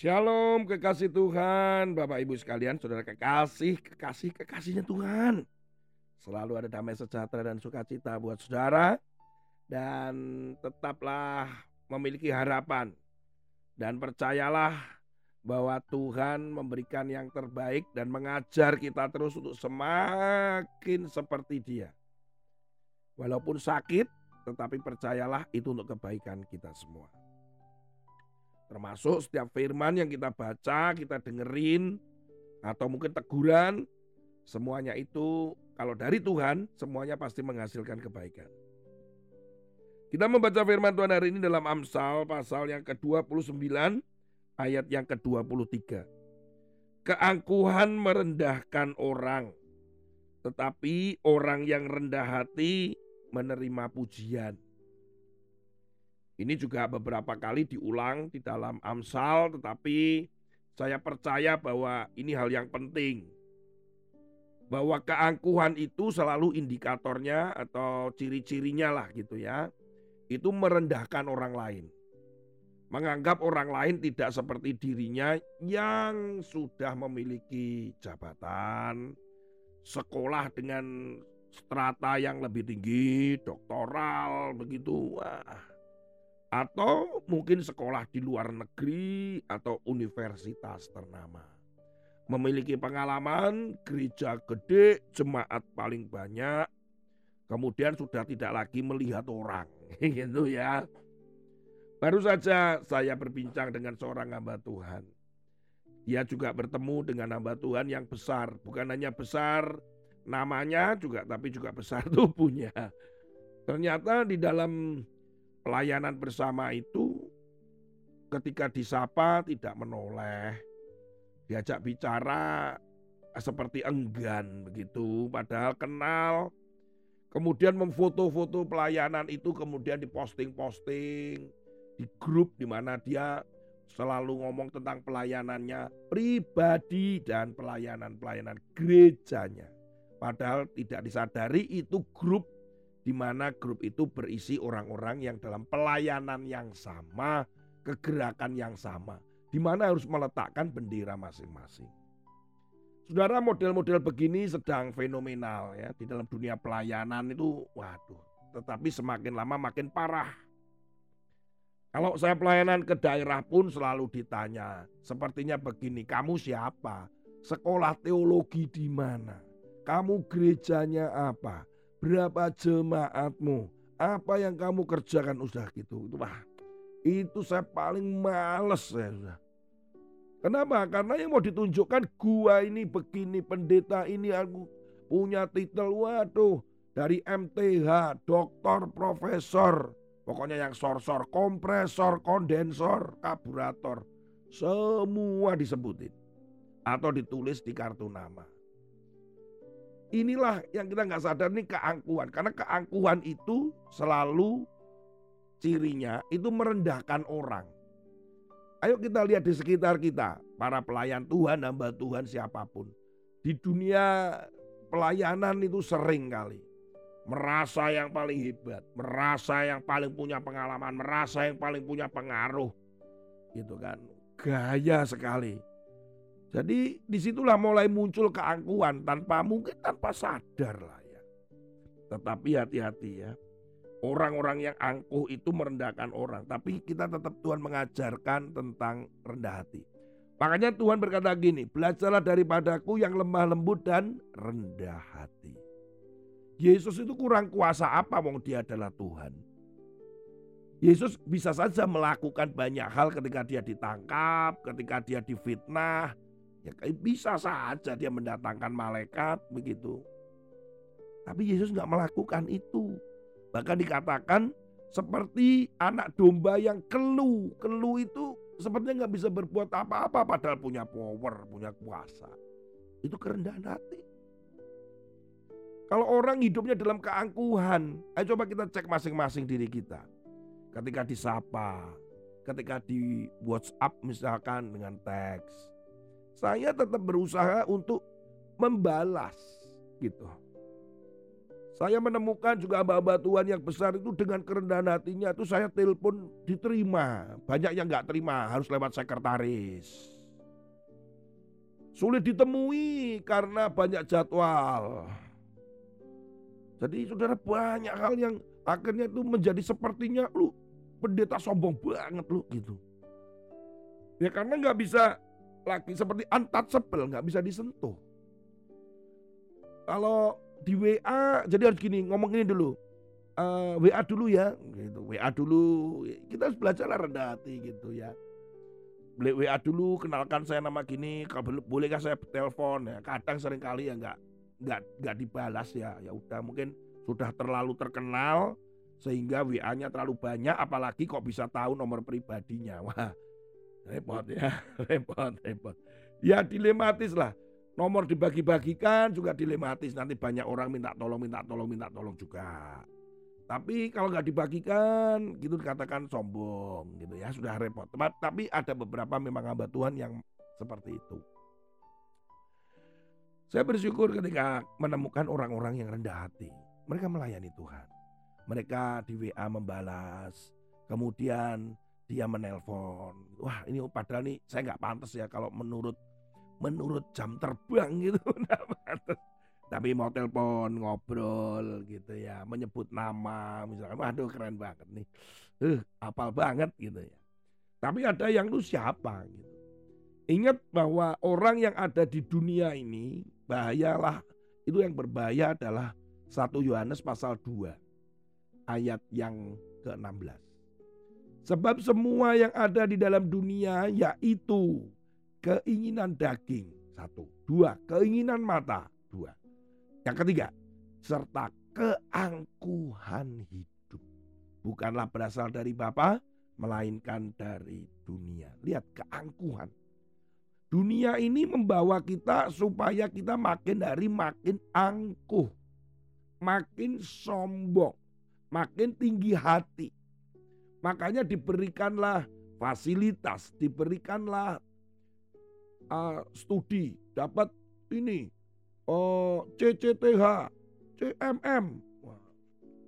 Shalom kekasih Tuhan, Bapak Ibu sekalian, saudara kekasih, kekasih, kekasihnya Tuhan. Selalu ada damai sejahtera dan sukacita buat saudara. Dan tetaplah memiliki harapan. Dan percayalah bahwa Tuhan memberikan yang terbaik dan mengajar kita terus untuk semakin seperti dia. Walaupun sakit, tetapi percayalah itu untuk kebaikan kita semua. Termasuk setiap firman yang kita baca, kita dengerin, atau mungkin teguran, semuanya itu kalau dari Tuhan, semuanya pasti menghasilkan kebaikan. Kita membaca firman Tuhan hari ini dalam Amsal pasal yang ke-29 ayat yang ke-23. Keangkuhan merendahkan orang, tetapi orang yang rendah hati menerima pujian. Ini juga beberapa kali diulang di dalam Amsal, tetapi saya percaya bahwa ini hal yang penting. Bahwa keangkuhan itu selalu indikatornya atau ciri-cirinya lah gitu ya. Itu merendahkan orang lain. Menganggap orang lain tidak seperti dirinya yang sudah memiliki jabatan, sekolah dengan strata yang lebih tinggi, doktoral begitu. Wah, atau mungkin sekolah di luar negeri atau universitas ternama. Memiliki pengalaman gereja gede, jemaat paling banyak, kemudian sudah tidak lagi melihat orang, gitu ya. Baru saja saya berbincang dengan seorang hamba Tuhan. Dia juga bertemu dengan hamba Tuhan yang besar, bukan hanya besar namanya juga tapi juga besar tubuhnya. Ternyata di dalam Pelayanan bersama itu ketika disapa tidak menoleh. Diajak bicara seperti enggan begitu. Padahal kenal. Kemudian memfoto-foto pelayanan itu kemudian diposting-posting di grup di mana dia selalu ngomong tentang pelayanannya pribadi dan pelayanan-pelayanan gerejanya. Padahal tidak disadari itu grup di mana grup itu berisi orang-orang yang dalam pelayanan yang sama, kegerakan yang sama, di mana harus meletakkan bendera masing-masing. Saudara model-model begini sedang fenomenal ya di dalam dunia pelayanan itu waduh, tetapi semakin lama makin parah. Kalau saya pelayanan ke daerah pun selalu ditanya, sepertinya begini, kamu siapa? Sekolah teologi di mana? Kamu gerejanya apa? Berapa jemaatmu, apa yang kamu kerjakan udah gitu. Itu wah, itu saya paling males ya sudah. Kenapa? Karena yang mau ditunjukkan gua ini begini pendeta ini aku punya titel waduh dari MTH, doktor, profesor, pokoknya yang sor-sor, kompresor, kondensor, karburator, semua disebutin atau ditulis di kartu nama. Inilah yang kita nggak sadar nih keangkuhan. Karena keangkuhan itu selalu cirinya itu merendahkan orang. Ayo kita lihat di sekitar kita, para pelayan Tuhan, hamba Tuhan siapa pun. Di dunia pelayanan itu sering kali. Merasa yang paling hebat, merasa yang paling punya pengalaman, merasa yang paling punya pengaruh. Gitu kan. Gaya sekali. Jadi di situlah mulai muncul keangkuhan tanpa mungkin tanpa sadar lah ya. Tetapi hati-hati ya. Orang-orang yang angkuh itu merendahkan orang. Tapi kita tetap Tuhan mengajarkan tentang rendah hati. Makanya Tuhan berkata gini, belajarlah daripadaku yang lemah lembut dan rendah hati. Yesus itu kurang kuasa apa wong dia adalah Tuhan. Yesus bisa saja melakukan banyak hal ketika dia ditangkap, ketika dia difitnah, Ya bisa saja dia mendatangkan malaikat begitu. Tapi Yesus nggak melakukan itu. Bahkan dikatakan seperti anak domba yang kelu. Kelu itu sepertinya nggak bisa berbuat apa-apa padahal punya power, punya kuasa. Itu kerendahan hati. Kalau orang hidupnya dalam keangkuhan, ayo coba kita cek masing-masing diri kita. Ketika disapa, ketika di WhatsApp misalkan dengan teks, saya tetap berusaha untuk membalas gitu. Saya menemukan juga hamba-hamba Tuhan yang besar itu dengan kerendahan hatinya itu saya telepon diterima. Banyak yang nggak terima harus lewat sekretaris. Sulit ditemui karena banyak jadwal. Jadi saudara banyak hal yang akhirnya itu menjadi sepertinya lu pendeta sombong banget lu gitu. Ya karena nggak bisa lagi seperti untouchable, nggak bisa disentuh. Kalau di WA jadi harus gini ngomong ini dulu. Uh, eh, WA dulu ya gitu. WA dulu kita harus belajarlah rendah hati gitu ya. Beli WA dulu kenalkan saya nama gini kalau bolehkah saya telepon? Ya kadang sering kali ya nggak nggak nggak dibalas ya. Ya udah mungkin sudah terlalu terkenal sehingga WA-nya terlalu banyak apalagi kok bisa tahu nomor pribadinya. Wah repot ya repot repot ya dilematis lah Nomor dibagi-bagikan juga dilematis. Nanti banyak orang minta tolong, minta tolong, minta tolong juga. Tapi kalau nggak dibagikan, gitu dikatakan sombong, gitu ya sudah repot. Tapi ada beberapa memang hamba Tuhan yang seperti itu. Saya bersyukur ketika menemukan orang-orang yang rendah hati. Mereka melayani Tuhan. Mereka di WA membalas, kemudian dia menelpon. Wah ini padahal nih saya nggak pantas ya kalau menurut menurut jam terbang gitu. Tapi mau telepon, ngobrol gitu ya, menyebut nama misalnya, waduh keren banget nih. Eh, apal banget gitu ya. Tapi ada yang lu siapa gitu. Ingat bahwa orang yang ada di dunia ini bahayalah itu yang berbahaya adalah 1 Yohanes pasal 2 ayat yang ke-16. Sebab semua yang ada di dalam dunia yaitu keinginan daging satu, dua keinginan mata dua, yang ketiga serta keangkuhan hidup bukanlah berasal dari Bapa melainkan dari dunia. Lihat keangkuhan. Dunia ini membawa kita supaya kita makin dari makin angkuh, makin sombong, makin tinggi hati. Makanya diberikanlah fasilitas, diberikanlah uh, studi, dapat ini uh, CCTH, CMM,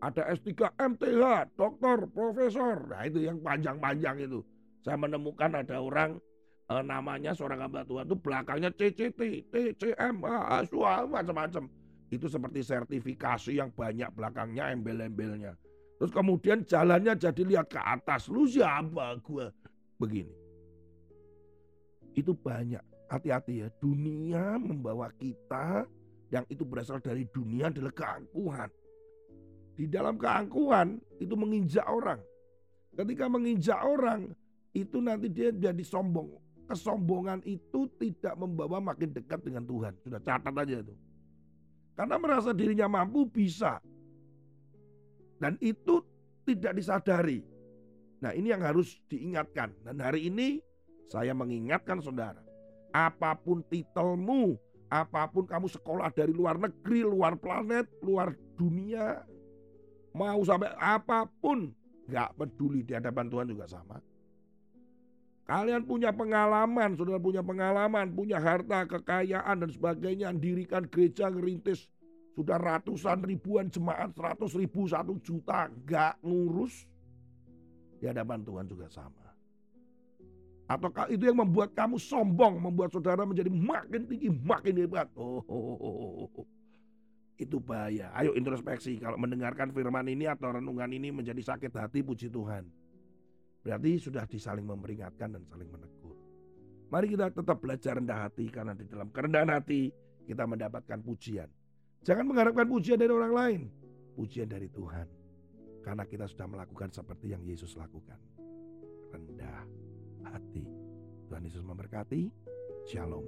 ada S3 MTH, dokter, profesor. Nah itu yang panjang-panjang itu. Saya menemukan ada orang uh, namanya seorang hamba Tuhan itu belakangnya CCT, TCM, ah, macam-macam. Itu seperti sertifikasi yang banyak belakangnya embel-embelnya. Terus kemudian jalannya jadi lihat ke atas. Lu siapa gue? Begini. Itu banyak hati-hati ya, dunia membawa kita yang itu berasal dari dunia adalah keangkuhan. Di dalam keangkuhan itu menginjak orang. Ketika menginjak orang itu nanti dia jadi sombong. Kesombongan itu tidak membawa makin dekat dengan Tuhan. Sudah catat aja itu. Karena merasa dirinya mampu bisa. Dan itu tidak disadari. Nah ini yang harus diingatkan. Dan hari ini saya mengingatkan saudara apa pun titelmu, apa pun kamu sekolah dari luar negeri, luar planet, luar dunia, mau sampai apa pun, nggak peduli di hadapan Tuhan juga sama. Kalian punya pengalaman, saudara punya pengalaman, punya harta, kekayaan dan sebagainya, dirikan gereja ngerintis sudah ratusan ribuan jemaat, seratus ribu, satu juta, nggak ngurus. Di hadapan Tuhan juga sama. Ataukah itu yang membuat kamu sombong, membuat saudara menjadi makin tinggi, makin hebat? Oh, oh, oh, oh. itu bahaya. Ayo introspeksi. Kalau mendengarkan firman ini atau renungan ini menjadi sakit hati, puji Tuhan. Berarti sudah disaling memperingatkan dan saling menegur. Mari kita tetap belajar rendah hati karena di dalam kerendahan hati kita mendapatkan pujian. Jangan mengharapkan pujian dari orang lain. Pujian dari Tuhan. Karena kita sudah melakukan seperti yang Yesus lakukan. Rendah hati. Tuhan Yesus memberkati. Shalom.